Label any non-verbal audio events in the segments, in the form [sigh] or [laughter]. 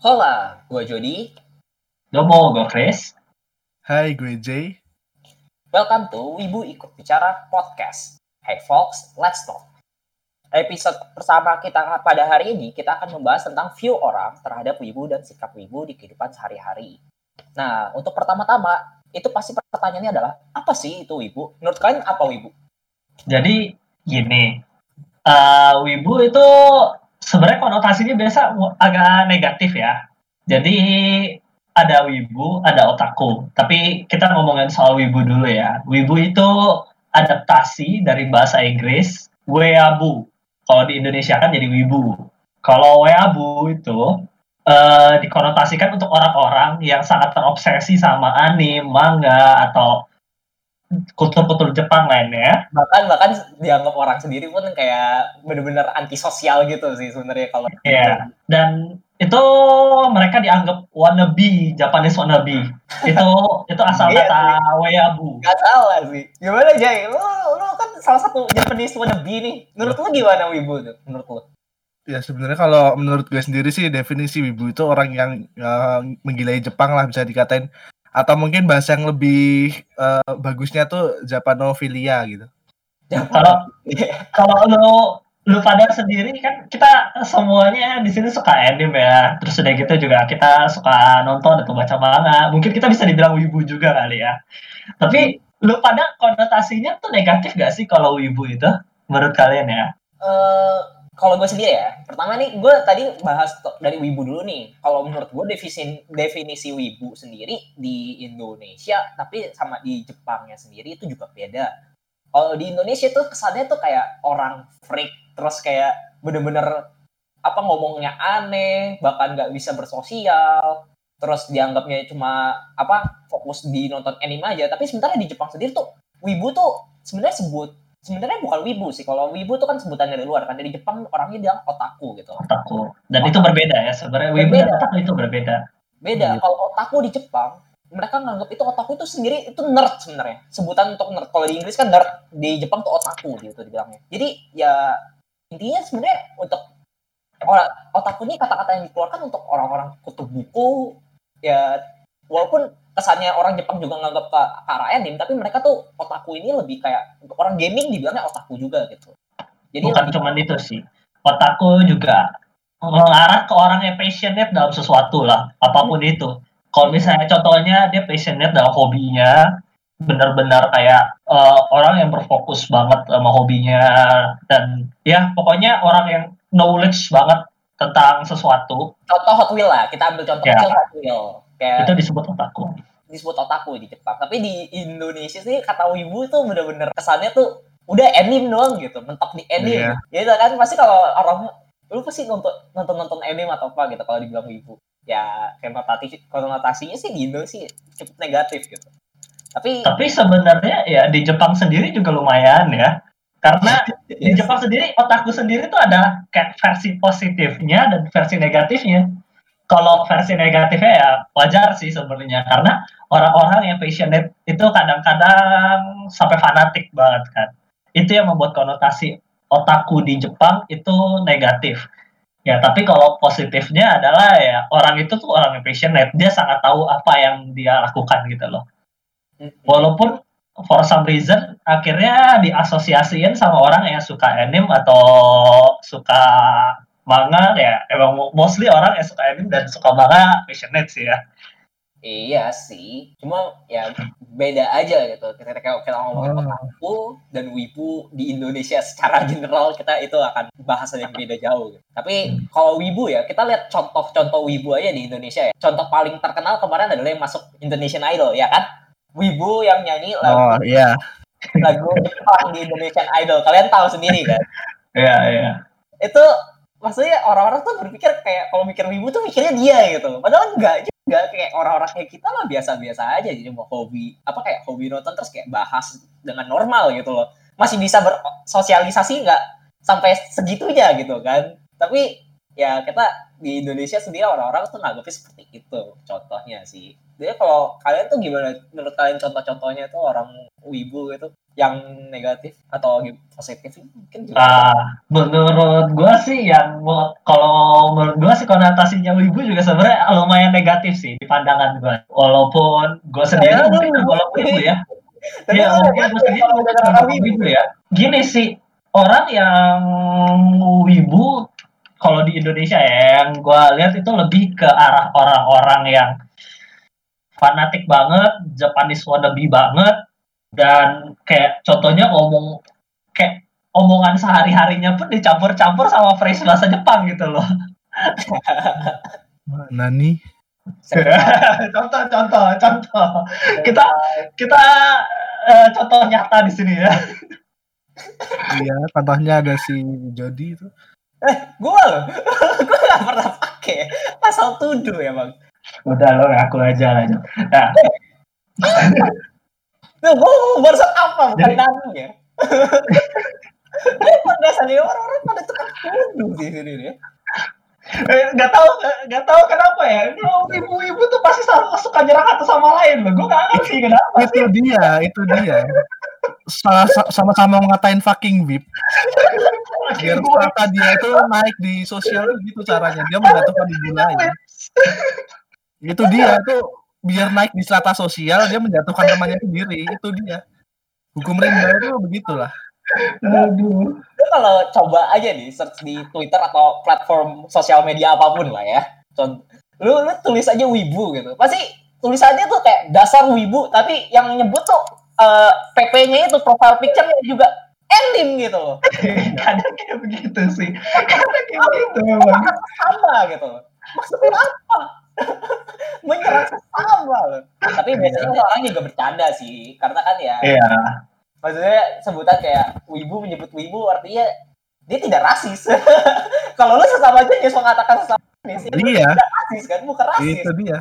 Hola, gue Jody. Domo, gue Chris. Hai, gue Jay. Welcome to Wibu Ikut Bicara Podcast. Hey folks, let's talk. Episode pertama kita pada hari ini, kita akan membahas tentang view orang terhadap wibu dan sikap wibu di kehidupan sehari-hari. Nah, untuk pertama-tama, itu pasti pertanyaannya adalah, apa sih itu wibu? Menurut kalian apa wibu? Jadi, gini, uh, wibu itu sebenarnya konotasinya biasa agak negatif ya. Jadi, ada wibu, ada otaku. Tapi kita ngomongin soal wibu dulu ya. Wibu itu adaptasi dari bahasa Inggris, weabu kalau di Indonesia kan jadi wibu. Kalau weabu itu uh, dikonotasikan untuk orang-orang yang sangat terobsesi sama anime, manga atau kultur-kultur Jepang lainnya. Bahkan bahkan dianggap orang sendiri pun kayak benar-benar antisosial gitu sih sebenarnya kalau. Iya. Yeah. Dan itu mereka dianggap wannabe, Japanese wannabe. itu itu asal iya kata weabu. Gak salah sih. Gimana Jay? Lu lu salah satu Japanese wannabe nih. Menurut lu gimana wibu tuh? Menurut lu? Ya sebenarnya kalau menurut gue sendiri sih definisi wibu itu orang yang uh, menggilai Jepang lah bisa dikatain atau mungkin bahasa yang lebih uh, bagusnya tuh Japanophilia gitu. Kalau [laughs] kalau lu lu pada sendiri kan kita semuanya di sini suka anime ya. Terus udah gitu juga kita suka nonton atau baca manga. Mungkin kita bisa dibilang wibu juga kali ya. Tapi lu pada konotasinya tuh negatif gak sih kalau wibu itu menurut kalian ya? Uh, kalau gue sendiri ya, pertama nih gue tadi bahas dari wibu dulu nih. Kalau menurut gue definisi definisi wibu sendiri di Indonesia, tapi sama di Jepangnya sendiri itu juga beda. Kalau di Indonesia tuh kesannya tuh kayak orang freak, terus kayak bener-bener apa ngomongnya aneh, bahkan nggak bisa bersosial, terus dianggapnya cuma apa fokus di nonton anime aja tapi sebenarnya di Jepang sendiri tuh wibu tuh sebenarnya sebut sebenarnya bukan wibu sih. Kalau wibu tuh kan sebutan dari luar kan. Dari Jepang orangnya bilang otaku gitu. Otaku. Dan otaku. itu berbeda ya. Sebenarnya wibu dan otaku itu berbeda. Beda. Hmm. kalau otaku di Jepang mereka nganggap itu otaku itu sendiri itu nerd sebenarnya. Sebutan untuk nerd. Kalau di Inggris kan nerd. Di Jepang tuh otaku gitu dibilangnya. Jadi ya intinya sebenarnya untuk orang otaku ini kata-kata yang dikeluarkan untuk orang-orang kutub buku ya walaupun kesannya orang Jepang juga nganggap ke, ke arah anime tapi mereka tuh otaku ini lebih kayak untuk orang gaming dibilangnya otaku juga gitu jadi bukan cuma itu sih otaku juga mengarah ke orang yang passionate dalam sesuatu lah apa pun hmm. itu kalau misalnya contohnya dia passionate dalam hobinya benar-benar kayak uh, orang yang berfokus banget sama hobinya dan ya pokoknya orang yang knowledge banget tentang sesuatu. Contoh Hot Wheel lah, kita ambil contoh ya. Hot Wheel. Kayak itu disebut otaku. Disebut otaku di Jepang. Tapi di Indonesia sih kata wibu tuh bener-bener kesannya tuh udah anime doang gitu, mentok di anime. Yeah. Gitu kan pasti kalau orang lu pasti nonton nonton nonton anime atau apa gitu kalau dibilang wibu. Ya konotasi konotasinya sih di Indo sih cukup negatif gitu. Tapi tapi sebenarnya ya di Jepang sendiri juga lumayan ya karena [laughs] di Jepang sendiri otakku sendiri tuh ada kayak versi positifnya dan versi negatifnya kalau versi negatifnya ya wajar sih sebenarnya. Karena orang-orang yang passionate itu kadang-kadang sampai fanatik banget kan. Itu yang membuat konotasi otaku di Jepang itu negatif. Ya tapi kalau positifnya adalah ya orang itu tuh orang yang passionate. Dia sangat tahu apa yang dia lakukan gitu loh. Walaupun for some reason akhirnya diasosiasiin sama orang yang suka anime atau suka manga ya emang mostly orang yang suka anime dan suka manga passionate sih ya Iya sih, cuma ya beda aja gitu. Kita kita, kita ngomongin oh. otaku dan wibu di Indonesia secara [laughs] general kita itu akan bahasa yang beda jauh. Gitu. Tapi kalau wibu ya, kita lihat contoh-contoh wibu aja di Indonesia ya. Contoh paling terkenal kemarin adalah yang masuk Indonesian Idol ya kan? Wibu yang nyanyi lagu oh, iya. [laughs] lagu Jepang di Indonesian Idol. Kalian tahu sendiri kan? Iya, iya. Itu maksudnya orang-orang tuh berpikir kayak kalau mikir wibu tuh mikirnya dia gitu. Padahal enggak juga kayak orang-orang kayak kita mah biasa-biasa aja jadi mau hobi apa kayak hobi nonton terus kayak bahas dengan normal gitu loh. Masih bisa bersosialisasi nggak sampai segitunya gitu kan. Tapi ya kita di Indonesia sendiri orang-orang tuh nganggapnya seperti itu contohnya sih. Jadi kalau kalian tuh gimana menurut kalian contoh-contohnya tuh orang wibu gitu yang negatif atau positif mungkin juga. Ah, menurut gua sih yang kalau menurut gua sih konotasinya wibu juga sebenarnya lumayan negatif sih di pandangan gua. Walaupun gua sendiri Ya, mungkin lu- walaupun wibu ya. [laughs] Tapi mungkin kan gua sendiri walaupun wibu. ya. Gini sih, orang yang wibu kalau di Indonesia ya, yang gua lihat itu lebih ke arah orang-orang yang fanatik banget, Japanese wannabe banget, dan kayak contohnya ngomong kayak omongan sehari-harinya pun dicampur-campur sama phrase bahasa Jepang gitu loh. [laughs] Nani [laughs] contoh, contoh, contoh. Kita kita eh, contoh nyata di sini ya. iya contohnya ada si Jody itu Gue loh, [laughs] gue gak pernah pakai pasal tuduh ya bang. Udah lo ngaku aja lah. Jok. Nah, Tuh, gue barusan apa bukan nanya. Gue biasanya orang-orang pada tukang tuduh di sini nih. eh, nggak tahu nggak tahu kenapa ya. Ini ibu-ibu tuh pasti selalu suka nyerang satu sama lain loh. Gue nggak ngerti kenapa sih. itu dia itu dia Sa- sa- sama-sama ngatain fucking VIP biar kata dia itu naik di sosial tuh gitu caranya dia menjatuhkan ibu lain itu dia itu biar naik di strata sosial dia menjatuhkan temannya sendiri itu dia hukum rimba itu begitulah Aduh. Lu kalau coba aja nih search di Twitter atau platform sosial media apa pun lah ya. Contoh, lu lu tulis aja wibu gitu. Pasti tulisannya tuh kayak dasar wibu tapi yang nyebut tuh eh, PP-nya itu profile picture-nya juga anime gitu loh. Kadang kayak begitu sih. [laughs] Kadang kayak begitu memang. Sama gitu. Maksudnya apa? Menyerang sesama loh. Tapi biasanya orang juga bercanda sih. Karena kan ya Iya. maksudnya sebutan kayak wibu menyebut wibu artinya dia tidak rasis. [laughs] Kalau lu sesama jenis mengatakan sesama jenis Iya. tidak rasis kan, bukan rasis. itu dia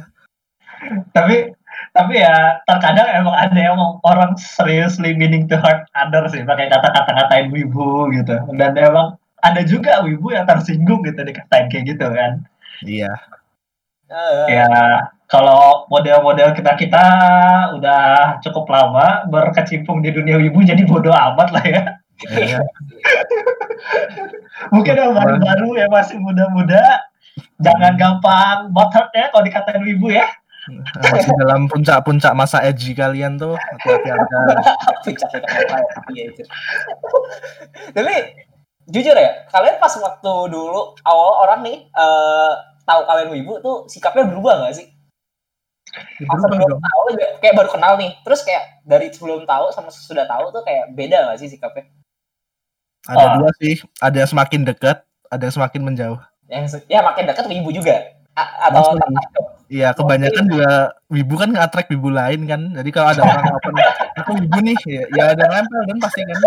Tapi tapi ya terkadang emang ada emang orang seriously meaning to hurt other sih pakai kata-kata ngatain wibu gitu. Dan emang ada juga wibu yang tersinggung gitu dikatain kayak gitu kan. iya Eh, Ya kalau model-model kita kita udah cukup lama berkecimpung di dunia wibu jadi bodoh amat lah ya. iya [laughs] Mungkin yang baru-baru ya masih muda-muda jangan gampang butthurt ya kalau dikatain wibu ya. masih dalam puncak-puncak masa edgy kalian tuh hati-hati aja [laughs] puncak ya? Iya. Tapi jujur ya, kalian pas waktu dulu awal orang nih eh, tahu kalian wibu tuh sikapnya berubah gak sih? Pas sebelum tahu kayak baru kenal nih, terus kayak dari sebelum tahu sama sudah tahu tuh kayak beda gak sih sikapnya? ada Oh. dua sih ada yang semakin dekat ada yang semakin menjauh yang se- ya makin dekat wibu juga A- atau. Iya, kebanyakan juga wibu kan nge-attract wibu lain kan. Jadi kalau ada orang open, aku wibu nih, ya, ya ada nempel kan pasti kan.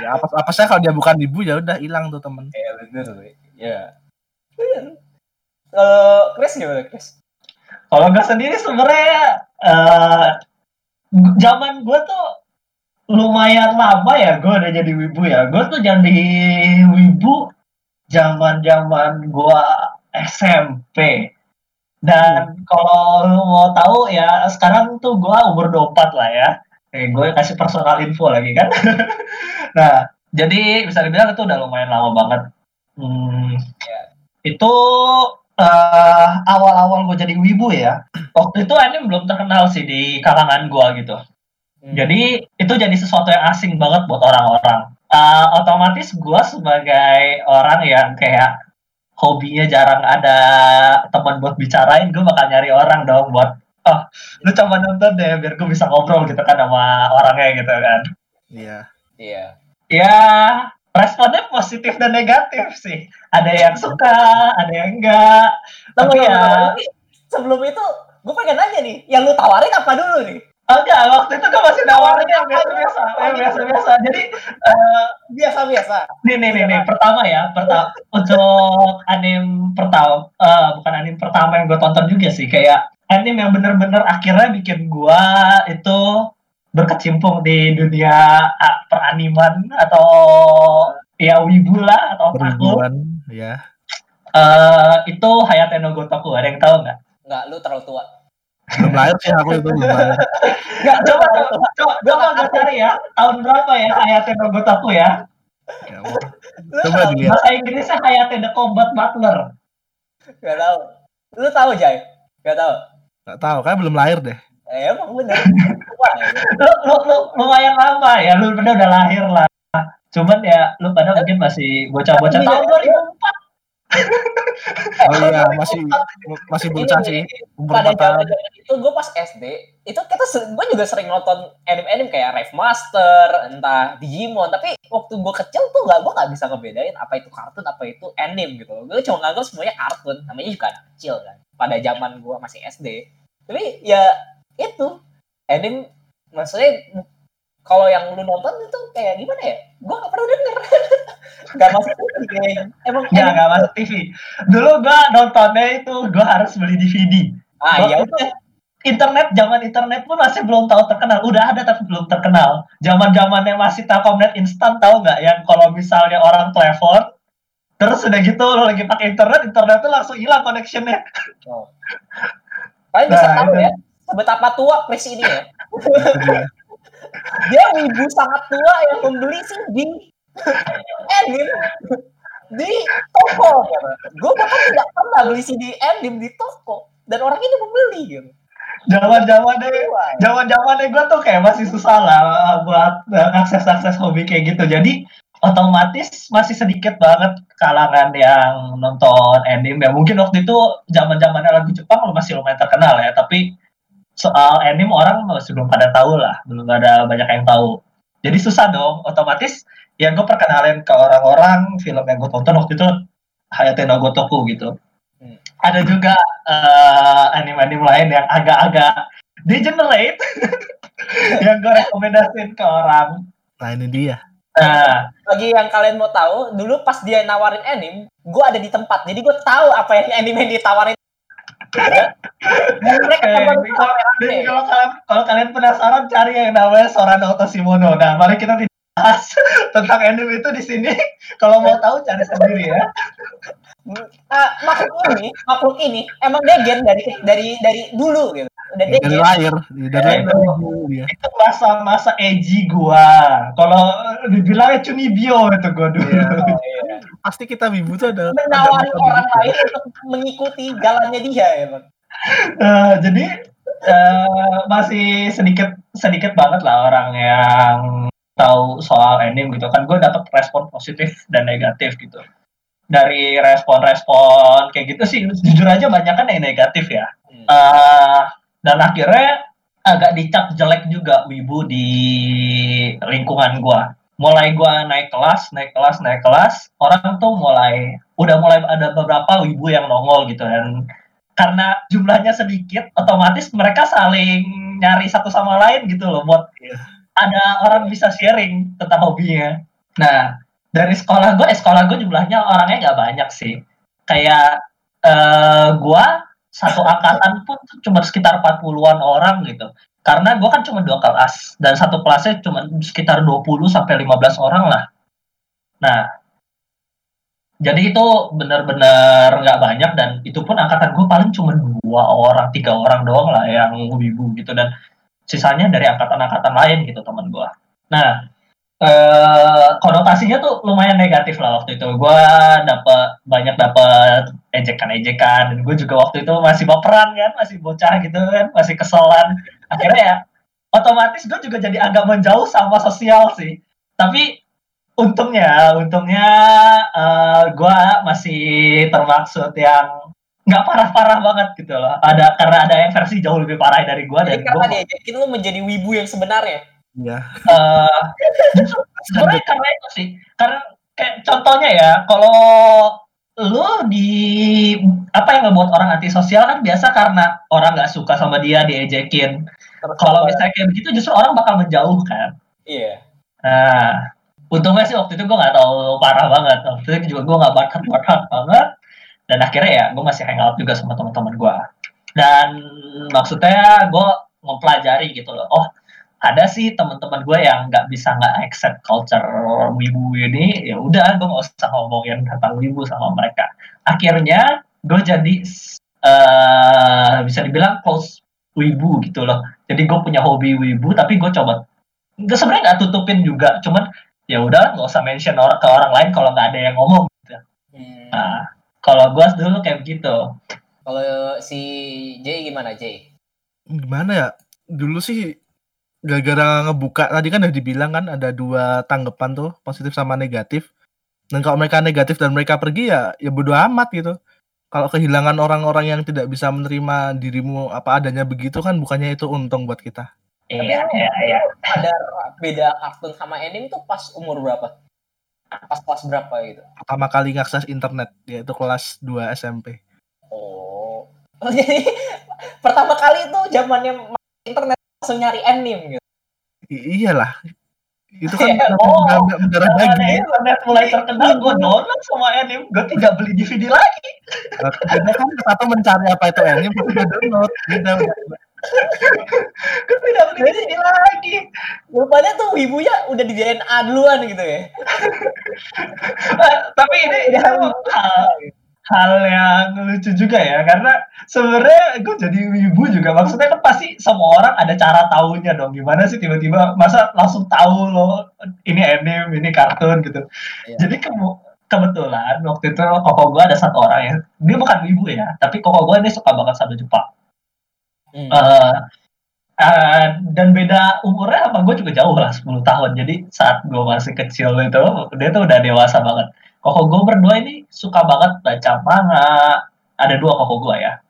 Ya apa apa saya kalau dia bukan wibu ya udah hilang tuh temen. ya bener sih ya. Kalau Chris gimana Chris Kalau gue sendiri sebenarnya eh zaman gue tuh lumayan lama ya gue udah jadi wibu ya. Gue tuh jadi wibu zaman zaman gue SMP. Dan kalau lu mau tahu ya sekarang tuh gue umur 24 lah ya. Eh, gue kasih personal info lagi kan. [laughs] nah, jadi bisa dibilang itu udah lumayan lama banget. Hmm, itu eh, awal-awal gue jadi wibu ya. Waktu itu anime belum terkenal sih di kalangan gue gitu. Hmm. Jadi itu jadi sesuatu yang asing banget buat orang-orang. Eh, otomatis gue sebagai orang yang kayak hobinya jarang ada teman buat bicarain, gue bakal nyari orang dong buat oh lu coba nonton deh biar gue bisa ngobrol gitu kan sama orangnya gitu kan. Iya. iya Ya responnya positif dan negatif sih. Ada yang suka, ada yang enggak. Tapi tunggu, ya sebelum itu gue pengen nanya nih yang lu tawarin apa dulu nih? Enggak, waktu itu gue masih nawarin yang biasa-biasa, yang biasa-biasa. Jadi, eh, biasa-biasa. nih, nih, nih, nih, pertama ya, pertama untuk anime pertama, eh, bukan anime pertama yang gue tonton juga sih, kayak anime yang bener-bener akhirnya bikin gue itu berkecimpung di dunia ah, peraniman atau ya wibu lah atau. Perwibuan, ya. Eh itu Hayate no Gotoku, ada yang tahu nggak? Nggak, lu terlalu tua. Belum lahir sih aku itu belum lahir. [laughs] Nggak, Coba coba coba, coba gue cari ya tahun berapa ya Hayate no Gotoku ya? Ya Coba dilihat. Bahasa Inggrisnya Hayate the Combat Butler. Nggak tahu. Lu tahu, Jay? Nggak tahu. Gak tahu, kayak belum lahir deh. Eh, emang bener. [laughs] Lu, lu, lu lumayan lama ya, lu pada udah lahir lah. Cuman ya lu pada mungkin masih bocah-bocah tahun 2004. [laughs] Oh iya, masih masih bocah sih. Umur pada 4 tahun. itu gue pas SD itu kita gue juga sering nonton anime-anime kayak Rave Master entah Digimon tapi waktu gue kecil tuh gak gue nggak bisa ngebedain apa itu kartun apa itu anime gitu gue cuma nganggap semuanya kartun namanya juga anak kecil kan pada zaman gue masih SD tapi ya itu. Anime maksudnya kalau yang lu nonton itu kayak gimana ya? Gue gak pernah denger. [laughs] Gak masuk TV kayaknya. Emang anime- nggak masuk TV. Dulu gua nontonnya itu gua harus beli DVD. ah ya itu internet zaman internet pun masih belum tahu terkenal. Udah ada tapi belum terkenal. Zaman zamannya masih telkomnet instan tahu nggak? Yang kalau misalnya orang telepon terus udah gitu lo lagi pakai internet internet tuh langsung hilang connectionnya. Kalian bisa Nah, tahu ya betapa tua Chris ini ya. Itu dia. dia ibu sangat tua yang membeli CD. Anime di toko. Gitu. gue bahkan tidak pernah beli CD anime di toko. Dan orang ini membeli gitu. Zaman zamannya Tua, ya. zaman zamannya gue tuh kayak masih susah lah buat eh, akses akses hobi kayak gitu. Jadi otomatis masih sedikit banget kalangan yang nonton anime ya. Mungkin waktu itu zaman zamannya lagu Jepang masih lumayan terkenal ya tapi soal anime orang masih belum pada tahu lah. Belum ada banyak yang tahu. Jadi susah dong. Otomatis ya gue perkenalin ke orang-orang film yang gue tonton waktu itu Hayate no Gotoku gitu. Hmm. ada juga eh, anime-anime lain yang agak-agak degenerate [laughs] yang gue rekomendasiin ke orang. Nah ini dia. nah. Bagi yang kalian mau tahu dulu pas dia nawarin anime gue ada di tempat. Jadi gue tahu apa yang anime yang ditawarin dan Eh, kalau, kalian kalau kalian penasaran cari yang namanya Sorano Otoshimono. Nah, mari kita bahas [laughs] tentang anime itu di sini. Kalau mau tahu cari sendiri ya. Ah, makhluk ini makhluk ini emang degen dari dari dari dulu gitu Dari degen lahir, dari Ya, lahir itu. ibu dia. Itu masa-masa edgy gua. Kalau dibilangnya Chunibyo itu gua dulu. Iya. Oh, [laughs] iya. Pasti kita wibu tuh ada. menawari ada- orang lain untuk mengikuti jalannya dia ya bang Eh, jadi eh, masih sedikit sedikit banget lah orang yang tahu soal anime gitu kan gue dapet respon positif dan negatif gitu dari respon-respon kayak gitu sih jujur aja banyak kan yang negatif ya Hmm. Eh, dan akhirnya agak dicap jelek juga wibu di lingkungan gua. Mulai gua naik kelas naik kelas naik kelas orang tuh mulai udah mulai ada beberapa wibu yang nongol gitu. Dan karena jumlahnya sedikit otomatis mereka saling nyari satu sama lain gitu loh buat Iya. ada orang bisa sharing tentang hobinya. Nah dari sekolah gue eh, sekolah gue jumlahnya orangnya nggak banyak sih. Kayak eh gua satu angkatan pun cuma sekitar 40-an orang gitu. Karena gua kan cuma dua kelas dan satu kelasnya cuma sekitar 20 sampai 15 orang lah. Nah jadi itu benar-benar nggak banyak dan itu pun angkatan gue paling cuma dua orang tiga orang doang lah yang wibu gitu dan sisanya dari angkatan-angkatan lain gitu teman gue nah eh, konotasinya tuh lumayan negatif lah waktu itu. Gue dapet banyak dapet ejekan-ejekan. Dan gue juga waktu itu masih baperan kan masih bocah gitu kan masih keselan. Akhirnya ya otomatis gue juga jadi agak menjauh sama sosial sih. Tapi untungnya untungnya eh, gue masih termaksud yang nggak parah-parah banget gitu loh. Ada karena ada yang versi jauh lebih parah dari gue dan jadi karena gue dia jadi lu menjadi wibu yang sebenarnya Iya. eh justru sebenarnya karena itu sih. Karena kayak contohnya ya kalau lu di apa yang ngebuat orang antisosial kan biasa karena orang nggak suka sama dia diejekin kalau misalnya kayak begitu justru orang bakal menjauh kan. Iya. Nah untungnya sih waktu itu gue nggak tahu parah banget. Waktu itu juga gue nggak bakat bakat banget. Dan akhirnya ya gue masih hangout juga sama teman-teman gue dan maksudnya gue mempelajari gitu loh. Oh ada sih teman-teman gue yang nggak bisa nggak accept culture wibu ini ya udah gue nggak usah ngomongin tentang wibu sama mereka. Akhirnya gue jadi uh, bisa dibilang close wibu gitu loh. Jadi gue punya hobi wibu tapi gue coba nggak sebenarnya nggak tutupin juga. Cuman ya udah nggak usah mention orang ke orang lain kalau nggak ada yang ngomong gitu. hmm. nah kalau gue dulu kayak begitu. Kalau si Jay gimana Jay? Gimana ya? Dulu sih gara-gara ngebuka tadi kan udah dibilang kan ada dua tanggapan tuh positif sama negatif. Dan kalau mereka negatif dan mereka pergi ya ya bodo amat gitu. Kalau kehilangan orang-orang yang tidak bisa menerima dirimu apa adanya begitu kan bukannya itu untung buat kita. Iya iya iya. Ada beda kartun sama anime tuh pas umur berapa? Pas kelas berapa gitu? Pertama kali ngakses internet yaitu kelas 2 SMP oh. Jadi [laughs] pertama kali itu zamannya internet langsung nyari anime gitu. I iyalah. Itu kan yeah, [laughs] oh, mendarah daging. Internet mulai terkenal, gue download sama anime, gue tidak beli DVD lagi. Beda kan satu mencari apa itu anime, gue download. Beda, gue tidak beli DVD lagi. Rupanya tuh ibunya udah di DNA duluan gitu ya. [laughs] Tapi ini, ini hal yang lucu juga ya karena sebenarnya gue jadi wibu juga. Maksudnya kan pasti semua orang ada cara tahunya dong. Gimana sih tiba-tiba masa langsung tahu lo ini anime ini kartun gitu. Iya. jadi ke kebetulan waktu itu koko gue ada satu orang ya. Dia bukan wibu ya tapi koko gue ini suka banget sama Jepang. Hmm. uh, uh, dan beda umurnya apa gue juga jauh lah 10 tahun. Jadi saat gue masih kecil itu dia tuh udah dewasa banget koko gue berdua ini suka banget baca manga. Ada dua koko gue ya.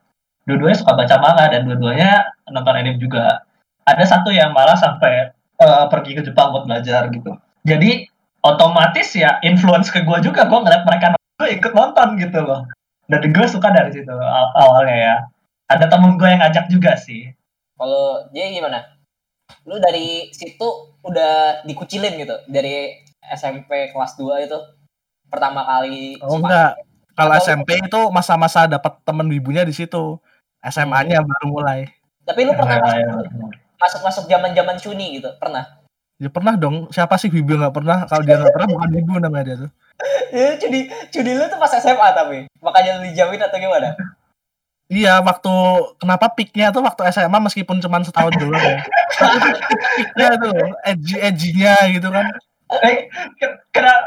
Dua-duanya suka baca manga dan dua-duanya nonton anime juga. Ada satu yang malah sampai uh, pergi ke Jepang buat belajar gitu. Jadi otomatis ya influence ke gue juga. Gue ngeliat mereka nonton ikut nonton gitu loh. Dan gue suka dari situ awalnya ya. Ada temen gue yang ngajak juga sih. Kalau dia gimana? Lu dari situ udah dikucilin gitu? Dari SMP kelas 2 itu pertama kali oh enggak. kalau SMP itu masa-masa dapat temen wibunya di situ. SMA-nya hmm. baru mulai. Tapi lu pernah masuk, ya. masuk masuk zaman zaman cuni gitu? Pernah? Ya pernah dong. Siapa sih wibu nggak pernah? Kalau dia nggak pernah bukan wibu namanya dia tuh. Ya cuni cuni lu tuh pas SMA tapi. Makanya lu dijauhin atau gimana? Iya, waktu kenapa piknya tuh waktu SMA meskipun cuma setahun dulu ya. [laughs] piknya tuh edgy edgynya gitu kan. Eh,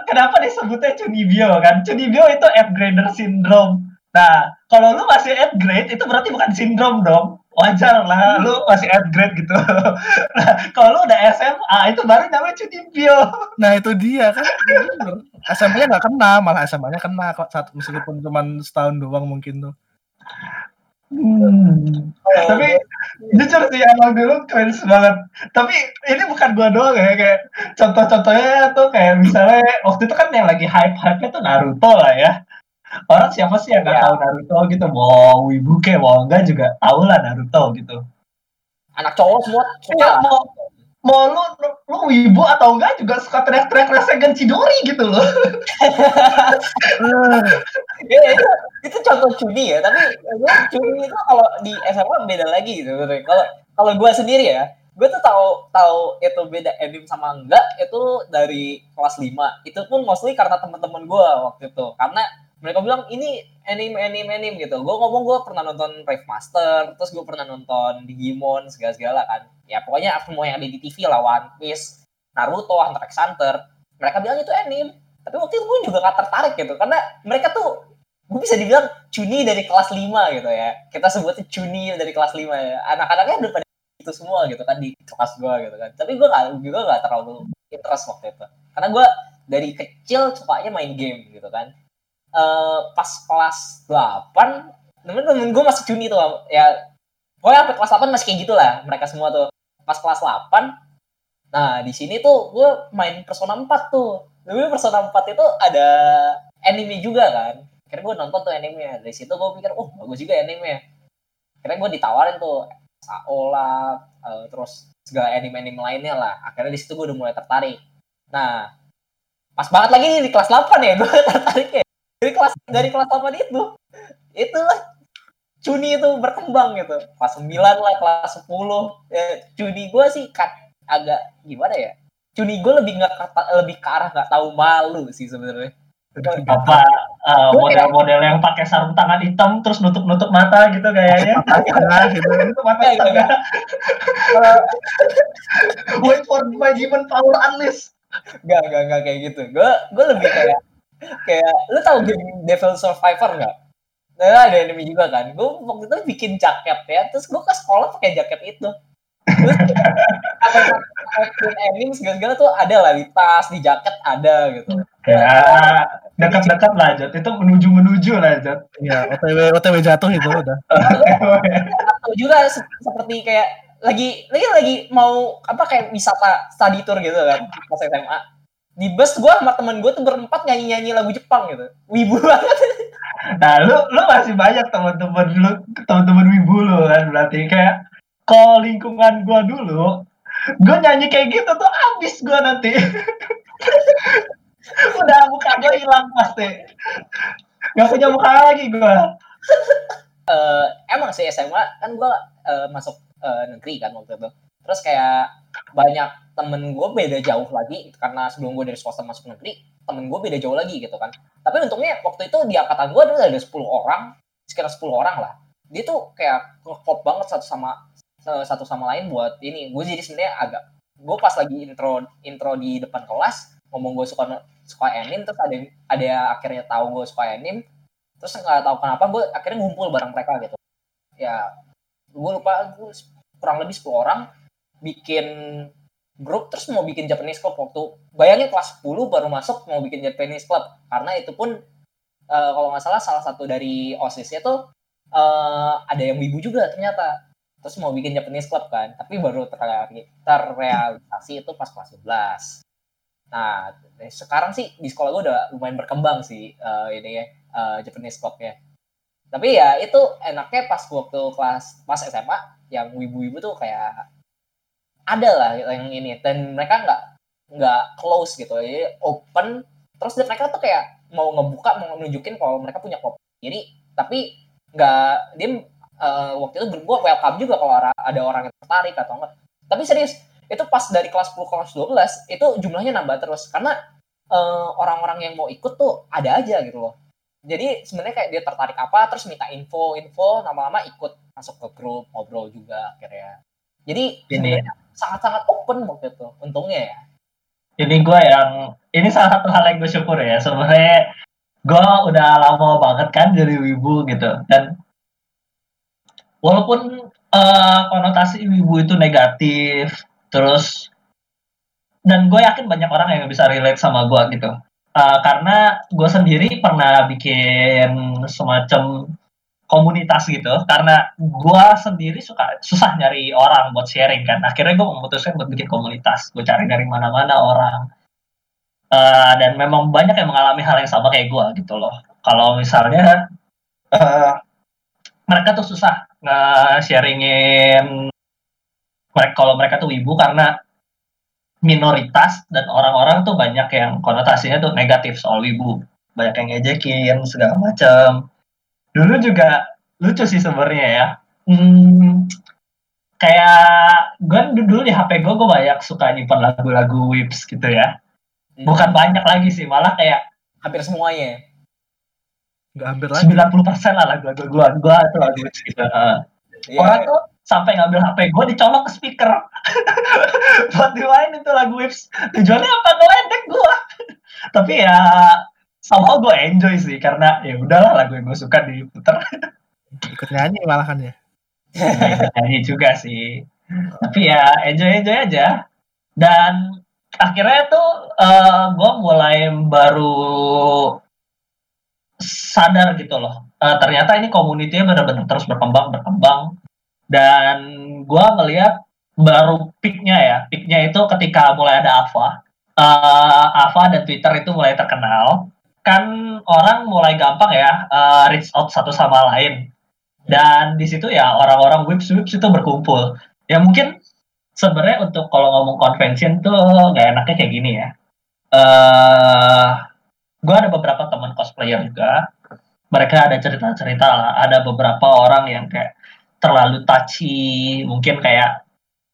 kenapa disebutnya Cunibio kan? Cunibio itu upgrader syndrome. Nah, kalau lu masih upgrade itu berarti bukan sindrom dong. Wajar lah, lu masih upgrade gitu. [laughs] Nah, kalau lu udah SMA itu baru namanya Cunibio. Nah, itu dia kan. SMA-nya nggak kena, malah SMA-nya kena kok saat meskipun cuma setahun doang mungkin tuh. Hmm. Oh, Tapi jujur sih emang dulu keren banget. Tapi ini bukan gua doang ya kayak contoh-contohnya tuh kayak misalnya waktu itu kan yang lagi hype-hype-nya tuh Naruto lah ya. Orang siapa sih yang nggak ya. tahu Naruto gitu? Mau wibu kayak mau enggak juga tahu lah Naruto gitu. Anak cowok semua suka. Ya, mau mau lu, lu, wibu atau enggak juga suka teriak-teriak Rasengan Chidori gitu loh. ya, itu, itu contoh cuni ya, tapi gue cuni itu kalau di SMA beda lagi gitu. Kalau kalau gue sendiri ya, gue tuh tahu tahu itu beda anime sama enggak itu dari kelas 5. Itu pun mostly karena teman-teman gue waktu itu. Karena mereka bilang ini anime anime anime gitu. Gue ngomong gue pernah nonton Brave Master terus gue pernah nonton Digimon segala segala kan. Ya pokoknya semua yang ada di TV lah One Naruto Hunter x Hunter mereka bilang itu anime. Tapi waktu itu gue juga gak tertarik gitu karena mereka tuh gue bisa dibilang cuni dari kelas 5 gitu ya. Kita sebutnya cuni dari kelas 5 ya. Anak-anaknya udah pada itu semua gitu kan di kelas gue gitu kan. Tapi gue gak gue gak terlalu interest waktu itu. Karena gue dari kecil sukanya main game gitu kan uh, pas kelas 8 temen-temen gue masih juni tuh ya pokoknya sampai kelas 8 masih kayak gitu lah mereka semua tuh. Pas kelas 8 nah di sini tuh gue main Persona 4 tuh. Dulu Persona 4 itu ada anime juga kan. Kira gue nonton tuh anime dari situ gue pikir oh bagus juga anime kira gue ditawarin tuh Saola uh, terus segala anime-anime lainnya lah. Akhirnya di situ gue udah mulai tertarik. Nah pas banget lagi di kelas 8 ya gue [laughs] tertarik ya dari kelas dari kelas 8 itu. Itulah. Cuni itu berkembang gitu. Kelas 9 lah kelas 10 ya, Cuni gue sih kat, agak gimana ya? Cuni gue lebih nggak kata lebih ke arah nggak tahu malu sih sebenarnya. Apa uh, model-model yang pakai sarung tangan hitam terus nutup-nutuk mata gitu kayaknya? Nah, [laughs] gitu. itu mata Enggak, enggak, setengah wait for my demon power unleash Gak, gak, gak kayak gitu. Gue gue lebih kayak kayak lu tahu game Devil Survivor nggak? Nah, ada anime juga kan. Gue waktu itu bikin jaket ya, terus gue ke sekolah pakai jaket itu. Terus [laughs] anime segala-segala tuh ada lah di tas, di jaket ada gitu. ya dekat-dekat lah Jot itu menuju-menuju lah Jot Iya, OTW OTW jatuh itu udah. [laughs] Atau juga se- seperti kayak lagi lagi lagi mau apa kayak wisata study tour gitu kan pas SMA. Di bus gue sama temen gue tuh berempat nyanyi-nyanyi lagu Jepang gitu. Wibu banget. Nah, lu lu masih banyak teman-teman lu teman-teman wibu lu kan berarti kayak kalau lingkungan gua dulu, gua nyanyi kayak gitu tuh habis gua nanti. [laughs] Udah muka gua hilang pasti. Gak punya muka lagi gua. eh, emang sih SMA kan gue masuk eh, negeri kan waktu itu. Terus kayak banyak temen gue beda jauh lagi karena sebelum gue dari swasta masuk negeri temen gue beda jauh lagi gitu kan. Tapi untungnya waktu itu di angkatan gue ada 10 orang, sekitar 10 orang lah. Dia tuh kayak klop banget satu sama eh, satu sama lain buat ini. Gue jadi sebenarnya agak gue pas lagi intro intro di depan kelas ngomong gue suka suka anime terus ada ada akhirnya tahu gue suka anime terus nggak tahu kenapa gue akhirnya ngumpul bareng mereka gitu ya gue lupa gue kurang lebih 10 orang bikin grup terus mau bikin Japanese club waktu bayangin kelas 10 baru masuk mau bikin Japanese club. Karena itu pun eh, kalau nggak salah salah satu dari osisnya tuh eh, ada yang wibu juga ternyata. Terus mau bikin Japanese club kan tapi baru terreali- terrealisasi itu pas kelas 11 nah sekarang sih di sekolah gue udah lumayan berkembang sih eh, ini ya eh, Japanese club ya. Tapi ya itu enaknya pas waktu kelas pas SMA yang wibu-wibu tuh kayak ada lah yang ini. Dan mereka nggak nggak close gitu. Jadi open. Terus mereka tuh kayak mau ngebuka mau nunjukin kalau mereka punya klub jadi tapi nggak dia eh, waktu itu gue welcome juga kalau ada- orang yang tertarik atau enggak. Tapi serius itu pas dari kelas 10 kelas 12 itu jumlahnya nambah terus. Karena eh, orang-orang yang mau ikut tuh ada aja gitu loh. Jadi sebenarnya kayak dia tertarik apa terus minta info info lama-lama ikut masuk ke grup ngobrol juga akhirnya. Jadi sebenarnya sangat-sangat open waktu itu untungnya ya. Ini gue yang ini salah satu hal yang gue syukur ya. Sebenarnya gue udah lama banget kan jadi wibu gitu. Dan walaupun eh, konotasi wibu itu negatif terus dan gue yakin banyak orang yang bisa relate sama gue gitu. Eh, karena gue sendiri pernah bikin semacam komunitas gitu karena gue sendiri suka susah nyari orang buat sharing kan. Akhirnya gue memutuskan buat bikin komunitas. Gue cari dari mana-mana orang. Eh, dan memang banyak yang mengalami hal yang sama kayak gue gitu loh. Kalau misalnya eh, mereka tuh susah nge-sharingin mereka kalau mereka tuh ibu karena minoritas dan orang-orang tuh banyak yang konotasinya tuh negatif soal wibu. Banyak yang ngejekin segala macam dulu juga lucu sih sebenarnya ya. Hmm, kayak gue dulu di HP gue gue banyak suka nyimpan lagu-lagu Wips gitu ya. Bukan banyak lagi sih malah kayak hampir semuanya. Nggak hampir lagi. 90% lah lagu-lagu gue gue tuh lagu Wips gitu. Heeh. Iya. orang tuh sampai ngambil HP gue dicolok ke speaker. [laughs] Buat dimain itu lagu Wips tujuannya apa? Ngeledek gue [laughs] tapi ya somehow gue enjoy sih karena ya udahlah lagu yang gue suka diputer Ikut nyanyi malahan ya. [laughs] nyanyi juga sih. Tapi ya enjoy enjoy aja. Dan akhirnya tuh gue mulai baru sadar gitu loh. Eh, ternyata ini komunitinya benar-benar terus berkembang berkembang. Dan gue melihat baru peaknya ya. Peaknya itu ketika mulai ada Ava. Eh, Ava dan Twitter itu mulai terkenal kan orang mulai gampang ya eh, reach out satu sama lain. Dan di situ ya orang-orang whips whips itu berkumpul. Ya mungkin sebenarnya untuk kalau ngomong convention tuh nggak enaknya kayak gini ya. Eh gue ada beberapa teman cosplayer juga. Mereka ada cerita-cerita lah. Ada beberapa orang yang kayak terlalu touchy mungkin kayak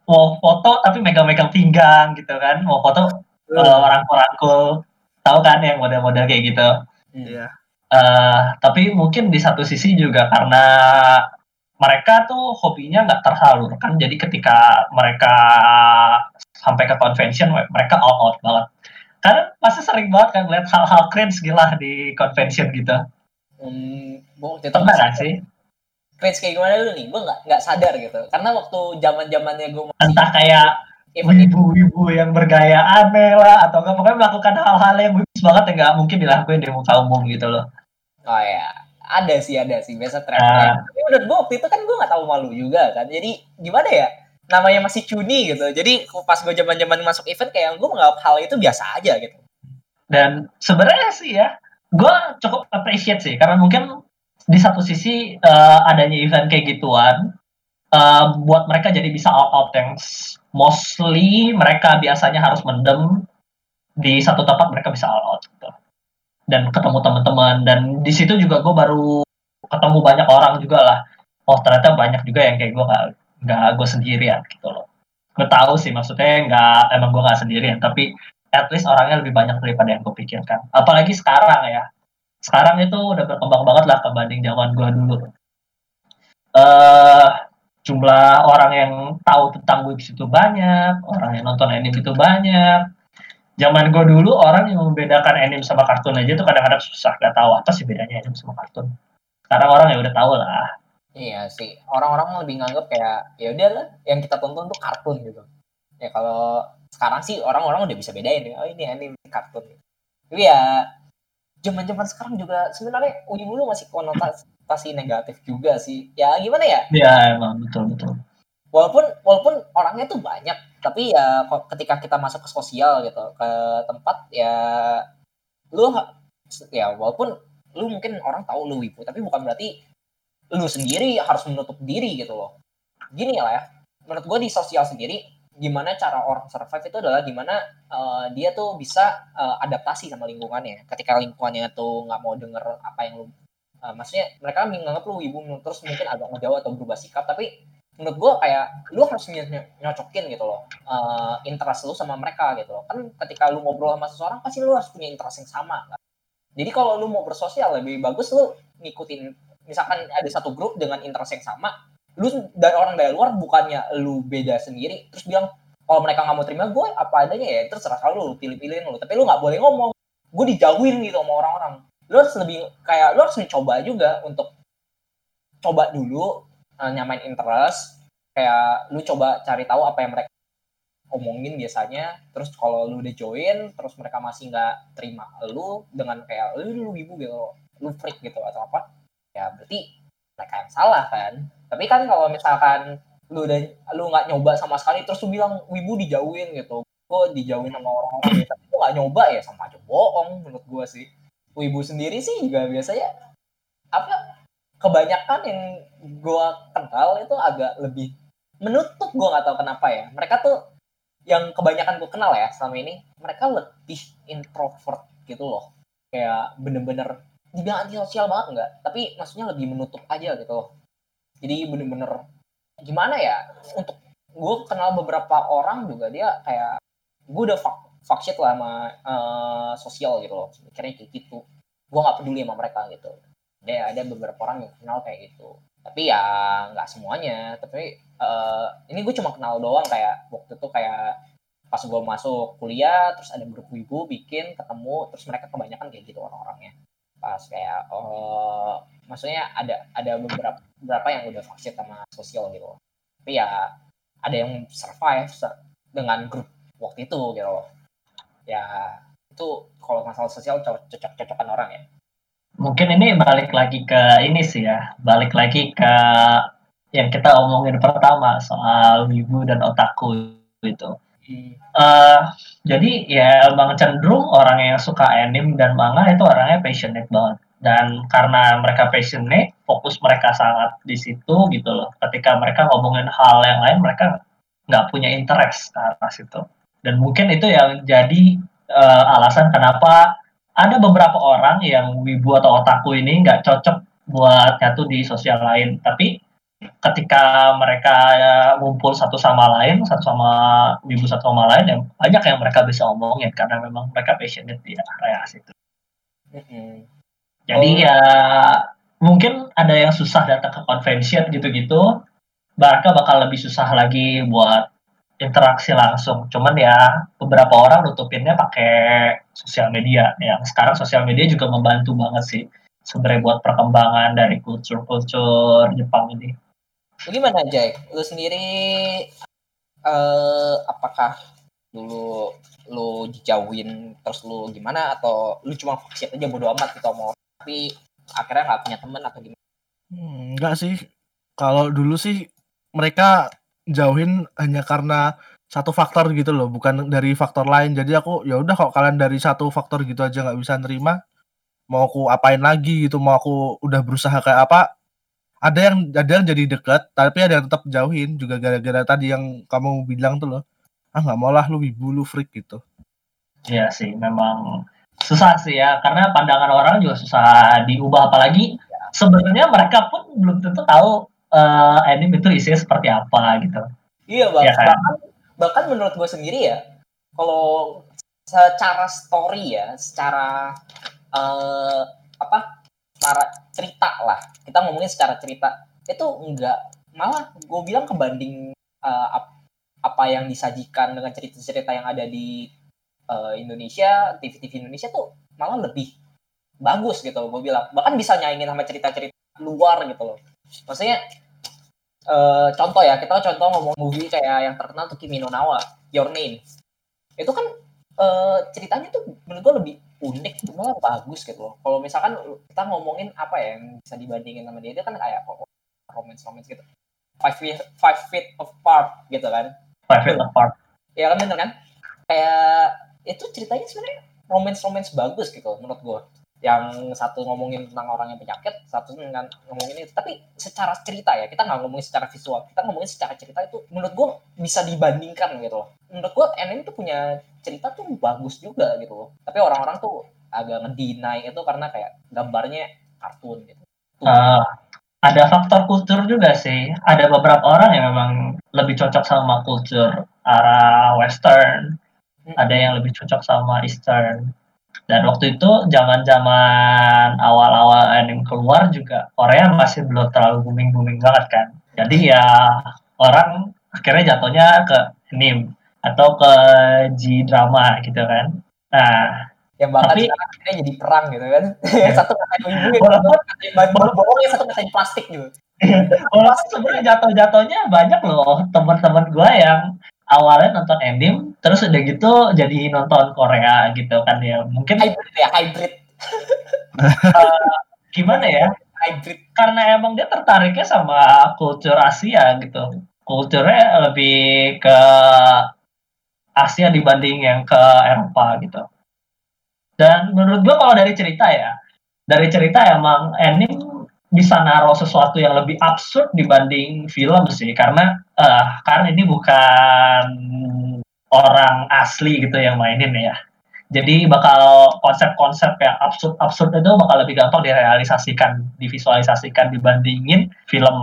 mau foto tapi megang-megang pinggang gitu kan. Mau foto uh, rangkul-rangkul tahu kan yang model-model kayak gitu. Iya. uh, tapi mungkin di satu sisi juga karena mereka tuh hobinya nggak tersalurkan jadi ketika mereka sampai ke convention mereka all out banget. Karena pasti sering banget kan lihat hal-hal cringe gila di convention gitu. Hmm, waktu itu pernah masih- sih? Cringe kayak gimana dulu nih? Gue nggak nggak sadar gitu. Karena waktu zaman zamannya gue masih entah kayak itu ibu-ibu yang bergaya aneh lah atau nggak pokoknya melakukan hal-hal yang bagus banget yang nggak mungkin dilakuin di muka umum gitu loh. Oh ya ada sih ada sih biasa trend Ah. tapi menurut gue waktu itu kan gue nggak tahu malu juga kan. Jadi gimana ya? Namanya masih cuni gitu. Jadi pas gue zaman zaman masuk event kayak gue menganggap hal itu biasa aja gitu. Dan sebenarnya sih ya gue cukup appreciate sih. Karena mungkin di satu sisi eh, adanya event kayak gituan eh, buat mereka jadi bisa all out yang mostly mereka biasanya harus mendem di satu tempat mereka bisa all out gitu. dan ketemu teman-teman. Dan di situ juga gue baru ketemu banyak orang juga lah. Oh ternyata banyak juga yang kayak gue nggak gue sendirian gitu loh. Gue tahu sih maksudnya nggak emang gue nggak sendirian. Tapi at least orangnya lebih banyak daripada yang gue pikirkan. Apalagi sekarang ya. Sekarang itu udah berkembang banget lah kebanding zaman gue dulu. Eh jumlah orang yang tahu tentang Wix itu banyak orang yang nonton anime itu banyak. Zaman gue dulu orang yang membedakan anime sama kartun aja tuh kadang-kadang susah. Gak tahu apa sih bedanya anime sama kartun. Sekarang orang ya udah tahu lah. Iya sih. Orang-orang lebih nganggap kayak ya udah lah yang kita tonton tuh kartun gitu. Ya kalau sekarang sih orang-orang udah bisa bedain ya oh ini anime kartun. Tapi ya zaman-zaman sekarang juga sebenarnya Uni dulu masih konotasi negatif juga sih. Ya gimana ya? Ya emang betul betul. Walaupun walaupun orangnya tuh banyak tapi ya ketika kita masuk ke sosial gitu ke tempat ya lu ya walaupun lu mungkin orang tahu lu wibu tapi bukan berarti lu sendiri harus menutup diri gitu loh. Gini lah ya menurut gue di sosial sendiri gimana cara orang survive itu adalah gimana eh, dia tuh bisa eh, adaptasi sama lingkungannya. Ketika lingkungannya tuh nggak mau denger apa yang lu eh, maksudnya mereka menganggap lu wibu terus mungkin agak ngejauh atau berubah sikap tapi menurut gue kayak lu harus ny- ny- nyocokin gitu loh eh, interest lu sama mereka gitu loh. Kan ketika lu ngobrol sama seseorang pasti lu harus punya interest yang sama kan. Jadi kalau lu mau bersosial lebih bagus lu ngikutin misalkan ada satu grup dengan interest yang sama lu dari orang dari luar bukannya lu beda sendiri terus bilang kalau mereka nggak mau terima gue apa adanya ya terserah kalau lu pilih-pilihin lu. Tapi lu nggak boleh ngomong. Gue dijauhin gitu sama orang-orang. Lu harus lebih kayak lu harus mencoba juga untuk coba dulu uh, nyamain interest. Kayak lu coba cari tahu apa yang mereka omongin biasanya. Terus kalau lu udah join terus mereka masih nggak terima lu dengan kayak lu lu ibu gitu lu freak gitu atau apa ya berarti mereka yang salah kan? Tapi kan kalau misalkan lu udah lu nggak nyoba sama sekali terus lu bilang wibu dijauhin gitu. Gue dijauhin sama orang-orang biasa lu nggak nyoba ya sama aja bohong menurut gue sih. Wibu sendiri sih juga biasanya apa kebanyakan yang gue kenal itu agak lebih menutup gue nggak tahu kenapa ya. Mereka tuh yang kebanyakan gue kenal ya selama ini mereka lebih introvert gitu loh. Kayak bener-bener dibilang antisosial banget enggak. Tapi maksudnya lebih menutup aja gitu. Jadi bener-bener gimana ya untuk gue kenal beberapa orang juga dia kayak gue udah fuck, fuck shit lah sama eh, sosial gitu loh. Mikirnya kayak gitu. Gue nggak peduli sama mereka gitu. Ada ada beberapa orang yang kenal kayak gitu. Tapi ya nggak semuanya. Tapi eh, ini gue cuma kenal doang kayak waktu itu kayak pas gue masuk kuliah terus ada grup ibu bikin ketemu terus mereka kebanyakan kayak gitu orang-orangnya pas kayak eh maksudnya ada ada beberapa beberapa yang udah vaksin sama sosial gitu. Tapi ya ada yang survive dengan grup waktu itu gitu. Ya itu kalau masalah sosial cocok-cocokan orang ya. Mungkin ini balik lagi ke ini sih ya. Balik lagi ke yang kita omongin pertama soal wibu dan otaku itu Eh jadi ya emang cenderung orang yang suka anime dan manga itu orangnya passionate banget. Dan karena mereka passionate fokus mereka sangat di situ gitu loh. Ketika mereka ngomongin hal yang lain mereka nggak punya interest ke arah situ dan mungkin itu yang jadi eh, alasan kenapa ada beberapa orang yang wibu atau otaku ini nggak cocok buat nyatu di sosial lain. Tapi ketika mereka ngumpul satu sama lain, satu sama wibu satu sama lain, yang banyak yang mereka bisa omongin karena memang mereka passionate di area situ. Mm-mm. Jadi Oh. ya mungkin ada yang susah datang ke convention gitu-gitu, mereka bakal lebih susah lagi buat interaksi langsung. Cuman ya beberapa orang nutupinnya pakai sosial media. Yang sekarang sosial media juga membantu banget sih sebenarnya buat perkembangan dari kultur-kultur Jepang ini. Gimana Jack? Lu sendiri eh apakah dulu lu dijauhin terus lu gimana atau lu cuma fokus aja bodo amat gitu mau tapi akhirnya nggak punya temen atau gimana? Hmm, enggak sih. Kalau dulu sih mereka jauhin hanya karena satu faktor gitu loh, bukan dari faktor lain. Jadi aku ya udah kalau kalian dari satu faktor gitu aja nggak bisa nerima, mau aku apain lagi gitu, mau aku udah berusaha kayak apa, ada yang ada yang jadi deket, tapi ada yang tetap jauhin juga gara-gara tadi yang kamu bilang tuh loh. Ah nggak mau lah lu wibu lu freak gitu. Iya sih, memang susah sih ya, karena pandangan orang juga susah diubah. Apalagi sebenarnya mereka pun belum tentu tahu eh, anime itu isinya seperti apa gitu. Iya bang, Iya kan? bahkan bahkan menurut gue sendiri ya, kalau secara story ya, secara eh apa, secara cerita lah, kita ngomongin secara cerita. Itu enggak. Malah gue bilang kebanding ap- apa yang disajikan dengan cerita-cerita yang ada di eh, Indonesia, TV-TV Indonesia tuh malah lebih bagus gitu gue bilang. Bahkan bisa nyaingin sama cerita-cerita luar gitu loh. Maksudnya eh, contoh ya kita contoh ngomong movie kayak yang terkenal tuh Kimi no Nawa Your Name. Itu kan eh, ceritanya tuh menurut gue lebih unik malah bagus gitu loh. Kalau misalkan kita ngomongin apa ya yang bisa dibandingin sama dia dia kan kayak romance romance gitu. Five feet five feet apart gitu kan. Five Feet Apart. ya kan bener kan? Kayak itu ceritanya sebenarnya romance romance bagus gitu menurut gue yang satu ngomongin tentang orang yang penyakit satu dengan ngomongin itu tapi secara cerita ya kita nggak ngomongin secara visual kita ngomongin secara cerita itu menurut gue bisa dibandingkan gitu loh menurut gue anime tuh punya cerita tuh bagus juga gitu loh tapi orang-orang tuh agak ngedinai itu karena kayak gambarnya kartun gitu Eh, ada faktor kultur juga sih. Ada beberapa orang yang memang lebih cocok sama kultur arah western, Hmm. ada yang lebih cocok sama eastern. Dan waktu itu zaman-zaman awal-awal anime keluar juga Korea masih belum terlalu booming-booming banget kan. Jadi ya orang akhirnya jatuhnya ke anime atau ke J-drama gitu kan. Nah, yang bahkan Tapi- sekarang akhirnya jadi perang gitu kan [laughs] yang satu katain ibu yang Walaupun- bahan bohong yang satu katain plastik gitu [laughs] Walaupun sebenarnya jatuh-jatuhnya banyak loh teman-teman gue yang awalnya nonton anime terus udah gitu jadi nonton Korea gitu kan ya. Mungkin hybrid ya hybrid. [laughs] Gimana ya? Hybrid. Karena emang dia tertariknya sama kultur Asia gitu. Kulturnya lebih ke Asia dibanding yang ke Eropa gitu. Dan menurut gue kalau dari cerita ya dari cerita emang anime bisa naruh sesuatu yang lebih absurd dibanding film sih karena eh karena ini bukan orang asli gitu yang mainin ya jadi bakal konsep-konsep yang absurd-absurd itu bakal lebih gampang direalisasikan, divisualisasikan dibandingin film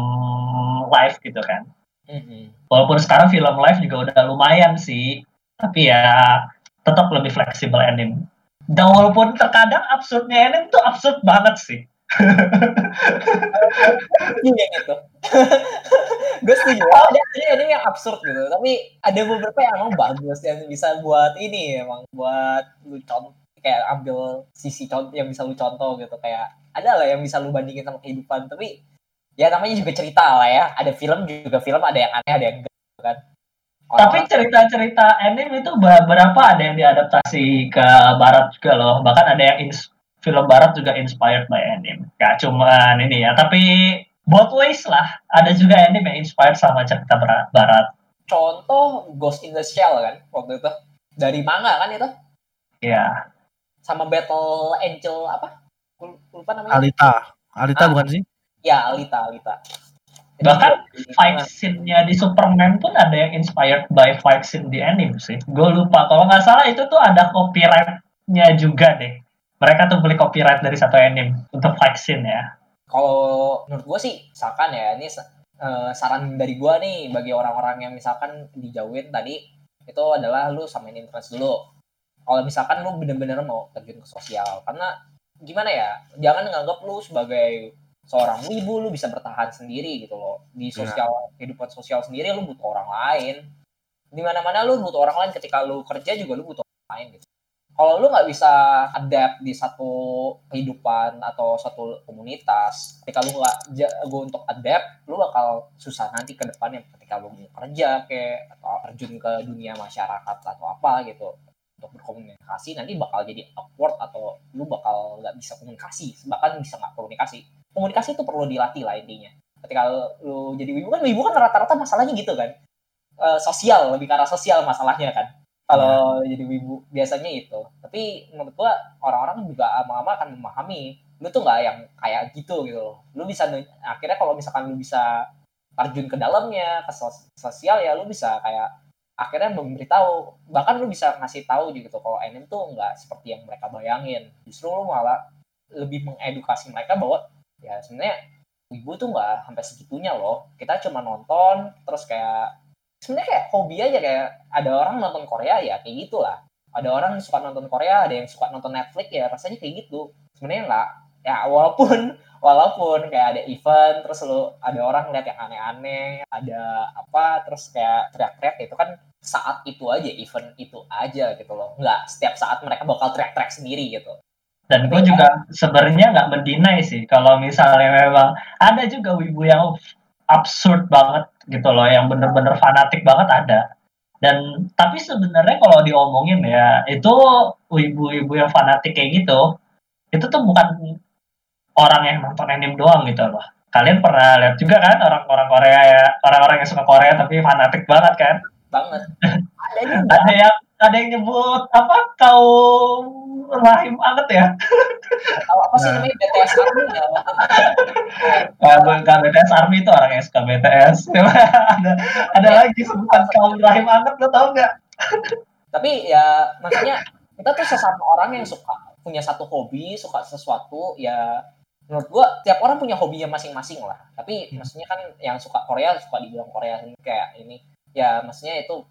live gitu kan. Mhm. Walaupun sekarang film live juga udah lumayan sih, tapi ya tetap lebih fleksibel anime. Dan walaupun terkadang absurdnya anime tuh absurd banget sih. Iya gitu. [laughs] gue setuju. [laughs] Ada ada anime yang absurd gitu, tapi ada beberapa yang emang bagus yang bisa buat ini emang buat lu contoh kayak ambil sisi contoh yang bisa lu contoh gitu kayak ada lah yang bisa lu bandingin sama kehidupan tapi ya namanya juga cerita lah ya ada film juga film ada yang aneh ada yang enggak gitu kan Tapi Orang-orang- cerita-cerita anime itu beberapa ada yang diadaptasi ke barat juga loh. Bahkan ada yang ins- film barat juga inspired by anime. Gak cuman ini ya, tapi both ways lah. Ada juga anime yang inspired sama cerita bara- barat. contoh Ghost in the Shell kan waktu itu dari manga kan itu Ya, sama Battle Angel apa lupa namanya Alita. Alita Ah. bukan sih? ya Alita Alita Bahkan fight scene-nya di Superman pun ada yang inspired by fight scene di anime sih. Gue lupa, kalau nggak salah itu tuh ada copyright-nya juga deh. Mereka tuh beli copyright dari satu anime untuk scene ya. kalau menurut gue sih misalkan ya ini uh, saran dari gua nih bagi orang-orang yang misalkan dijauhin tadi itu adalah lu samain interest dulu kalau misalkan lu bener-bener mau terjun ke sosial karena gimana ya jangan nganggap lu sebagai seorang wibu lu bisa bertahan sendiri gitu loh di iya. sosial ya. kehidupan sosial sendiri lu butuh orang lain di mana mana lu butuh orang lain ketika lu kerja juga lu butuh orang lain gitu kalau lu nggak bisa adapt di satu kehidupan atau satu komunitas ketika lu nggak jago untuk adapt lu bakal susah nanti ke depannya ketika lu mau kerja kayak atau terjun ke dunia masyarakat atau apa gitu. Untuk berkomunikasi nanti bakal jadi awkward atau lu bakal nggak bisa komunikasi bahkan bisa nggak komunikasi. Komunikasi itu perlu dilatih lah intinya. Ketika lu jadi wibu kan wibu kan rata-rata masalahnya gitu kan. Uh, sosial lebih karena sosial masalahnya kan kalau ya. jadi wibu biasanya itu. Tapi menurut gua orang-orang juga lama-lama akan memahami. Lu tuh nggak yang kayak gitu gitu loh. Lu bisa akhirnya kalau misalkan lu bisa terjun ke dalamnya ke sosial ya lu bisa kayak akhirnya memberitahu. Bahkan lu bisa ngasih tahu gitu kalau anime tuh nggak seperti yang mereka bayangin. Justru lu malah lebih mengedukasi mereka bahwa ya sebenarnya wibu tuh nggak sampai segitunya loh. Kita cuma nonton terus kayak sebenarnya kayak hobi aja kayak ada orang nonton Korea ya kayak gitulah. Ada orang yang suka nonton Korea ada yang suka nonton Netflix ya rasanya kayak gitu. Sebenarnya enggak ya [laughs] walaupun walaupun kayak ada event terus lo ada orang lihat yang aneh-aneh ada apa terus kayak teriak-teriak itu kan saat itu aja event itu aja gitu loh. Nggak setiap saat mereka bakal teriak-teriak sendiri gitu. Dan gue juga sebenarnya nggak mendinai sih. Kalau misalnya memang ada juga wibu yang absurd banget gitu loh yang bener-bener fanatik banget ada. Dan tapi sebenarnya kalau diomongin ya itu ibu-ibu yang fanatik kayak gitu itu tuh bukan orang yang nonton anime doang gitu loh. Kalian pernah lihat juga kan orang-orang Korea ya orang-orang yang suka Korea tapi fanatik banget kan? Banget. Ada, [laughs] ada yang ada yang nyebut apa kau rahim banget ya. Apa sih namanya BTS Army ya? Bukan BTS Army itu orang suka BTS. ada ada lagi sebutan kaum rahim banget lo tau nggak? Tapi ya maksudnya kita tuh sesama orang yang suka punya satu hobi, suka sesuatu ya menurut gua tiap orang punya hobinya masing-masing lah. Tapi hmm. maksudnya kan yang suka Korea suka dibilang Korea kayak ini ya maksudnya itu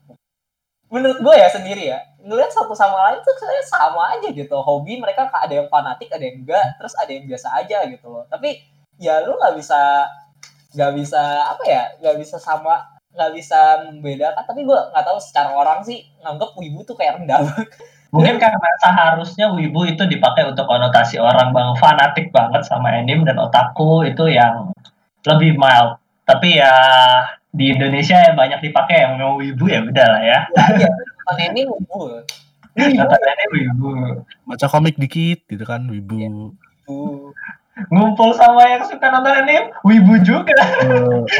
menurut gue ya sendiri ya ngeliat satu sama lain tuh sebenarnya sama aja gitu. Hobi mereka ada yang fanatik ada yang enggak terus ada yang biasa aja gitu loh. Tapi ya lu nggak bisa nggak bisa apa ya nggak bisa sama nggak bisa membedakan. Tapi gue nggak tahu secara orang sih nganggap wibu tuh kayak rendah mungkin karena seharusnya wibu itu dipakai untuk konotasi orang bang. Fanatik banget sama anime dan otaku itu yang lebih mild. Tapi ya di Indonesia yang banyak dipakai yang mau ibu ya udah lah ya. Iya, nonton ini wibu. Nonton ini wibu. Baca komik dikit gitu kan wibu. Ya, Ngumpul sama yang suka nonton anime, wibu juga. Oh. [laughs]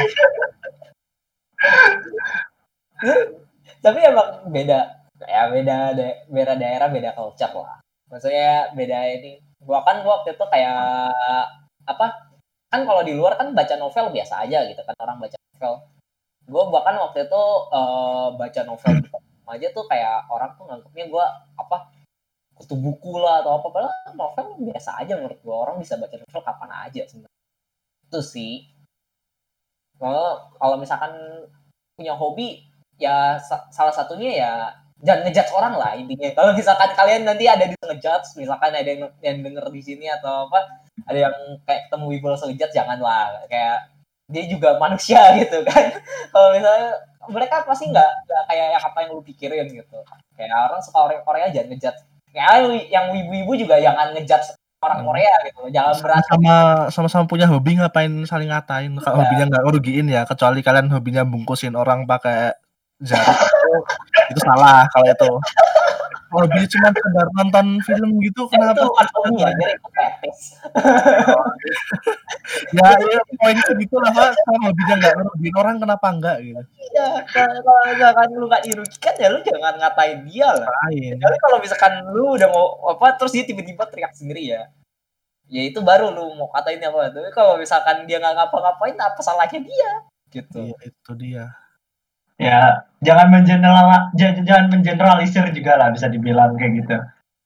Tapi emang beda, ya beda beda daerah beda culture lah. Maksudnya beda ini. Gua kan gua waktu itu kayak apa? Kan kalau di luar kan baca novel biasa aja gitu kan orang baca novel gue bahkan waktu itu uh, baca novel aja tuh kayak orang tuh nganggapnya gue apa kutu buku lah atau apa. Padahal novel biasa aja menurut gue orang bisa baca novel kapan aja sebenarnya. Itu sih. Kalau kalau misalkan punya hobi ya sa salah satunya ya jangan ngejudge orang lah intinya. Kalau misalkan kalian nanti ada di ngejudge misalkan ada yang, yang denger di sini atau apa ada yang kayak ketemu wibu ngejudge janganlah. Kayak dia juga manusia [laughs] gitu kan. Kalau misalnya mereka pasti nggak nggak kayak yang apa yang lu pikirin gitu. Kayak orang suka orang Korea jangan ngejat kayak yang wibu-wibu juga jangan ngejat orang hmm. Korea gitu. Jangan berat sama sama-sama punya hobi ngapain saling ngatain. Kalau ya. hobinya nggak ngerugiin ya. Kecuali kalian hobinya bungkusin orang pakai jarum [laughs] itu salah kalau itu hobi cuma sekedar nonton film gitu kenapa? itu ya [laughs] ya ya poin segitu lah pak kalau hobinya nggak ngerugiin orang kenapa enggak gitu. Iya kalau misalkan lu nggak dirugikan ya lu jangan ngatain dia lah. Tapi kalau misalkan lu udah mau apa terus dia tiba-tiba teriak sendiri ya. Ya itu baru lu mau katain apa. Tapi kalau misalkan dia nggak ngapa-ngapain apa salahnya dia? Gitu. Iya itu dia ya jangan mengeneral jangan mengeneralisir juga lah bisa dibilang kayak gitu.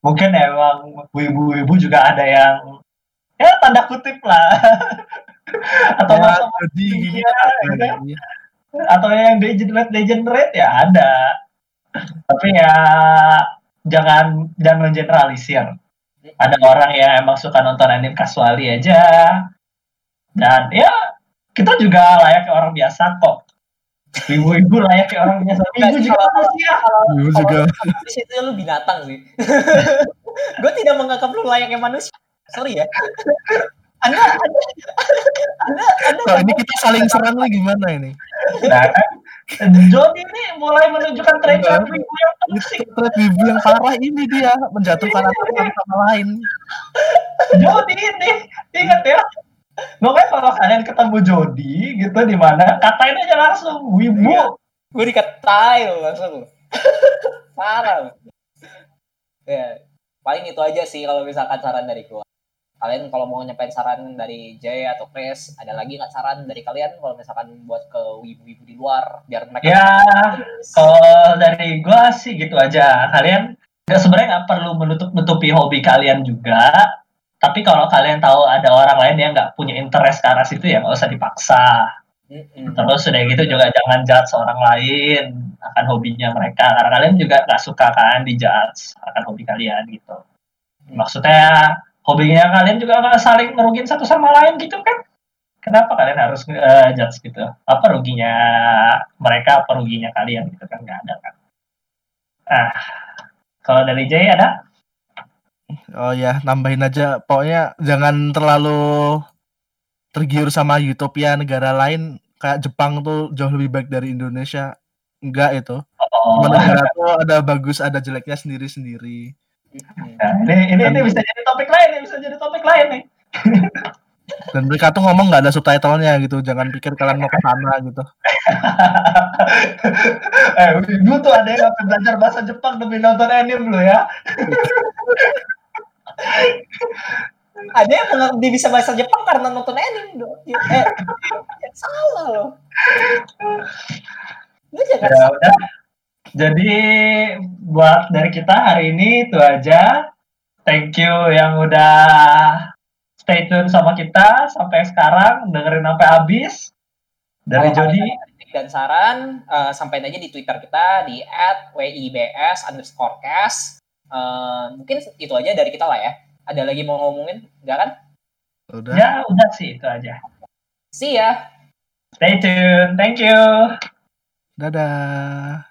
Mungkin emang ibu-ibu juga ada yang ya tanda kutip lah. [laughs] Atau Ya, masa jadi gini iya. ada, iya. atau yang degenerate degenerate ya ada. Tapi ya jangan jangan generalisir ada orang yang emang suka nonton anime kasuali aja. Dan ya kita juga layaknya orang biasa kok ibu-ibu layaknya orang biasa ibu juga manusia Ibu juga Di situ lu binatang sih. [laughs] gue tidak menganggap lu layaknya manusia. Sorry ya. [laughs] Anda, anda, anda, anda, ini kita saling serang nih gimana ini? nah kan Jody ini mulai menunjukkan tren Iya. ibu yang toxic Thread wibu yang parah ini dia menjatuhkan satu sama lain. Jody ini ingat ya Pokoknya kalau kalian ketemu Jody gitu di mana katain aja langsung wibu Iya. gue dikatain langsung. [laughs] Parah. Ya, paling itu aja sih kalau misalkan saran dari gue. Kalian kalau mau nyampein saran dari Jay atau Chris, ada lagi nggak saran dari kalian kalau misalkan buat ke wibu-wibu di luar biar mereka Ya, kalau dari gua sih gitu aja. Kalian sebenarnya nggak perlu menutup-nutupi hobi kalian juga. Tapi kalau kalian tahu ada orang lain yang nggak punya interest ke arah situ ya nggak usah dipaksa. Mm-mm. Terus udah gitu juga jangan judge orang lain akan hobinya mereka. Karena kalian juga nggak suka kan dijudge akan hobi kalian gitu. Maksudnya hobinya kalian juga nggak saling ngerugin satu sama lain gitu kan? Kenapa kalian harus eh, judge gitu? Apa ruginya mereka, apa ruginya kalian gitu kan? Nggak ada kan? Ah, kalau dari Jay ada? Oh ya, nambahin aja. Pokoknya jangan terlalu tergiur sama utopia negara lain kayak Jepang tuh jauh lebih baik dari Indonesia. Enggak itu. Oh, negara tuh ada bagus, ada jeleknya sendiri-sendiri. Nah, ini, ini, ini bisa jadi topik lain, ini bisa jadi topik lain nih. [laughs] Dan mereka tuh ngomong nggak ada subtitlenya gitu. Jangan pikir kalian mau ke sana gitu. [laughs] eh, dulu tuh ada yang belajar bahasa Jepang demi nonton anime lo ya. [laughs] Ada yang dia bisa bahasa Jepang karena nonton anime dong. Eh, salah loh. Lu jangan Ya udah. Jadi buat dari kita hari ini itu aja. Thank you yang udah stay tune sama kita sampai sekarang dengerin sampai habis. Dari Jody. dan saran, eh, sampaikan aja di Twitter kita di @wibs Eh, mungkin itu aja dari kita lah ya. Ada lagi mau ngomongin? Enggak kan? Udah. Ya udah sih itu aja. See ya! Stay tune. Thank you. Dadah.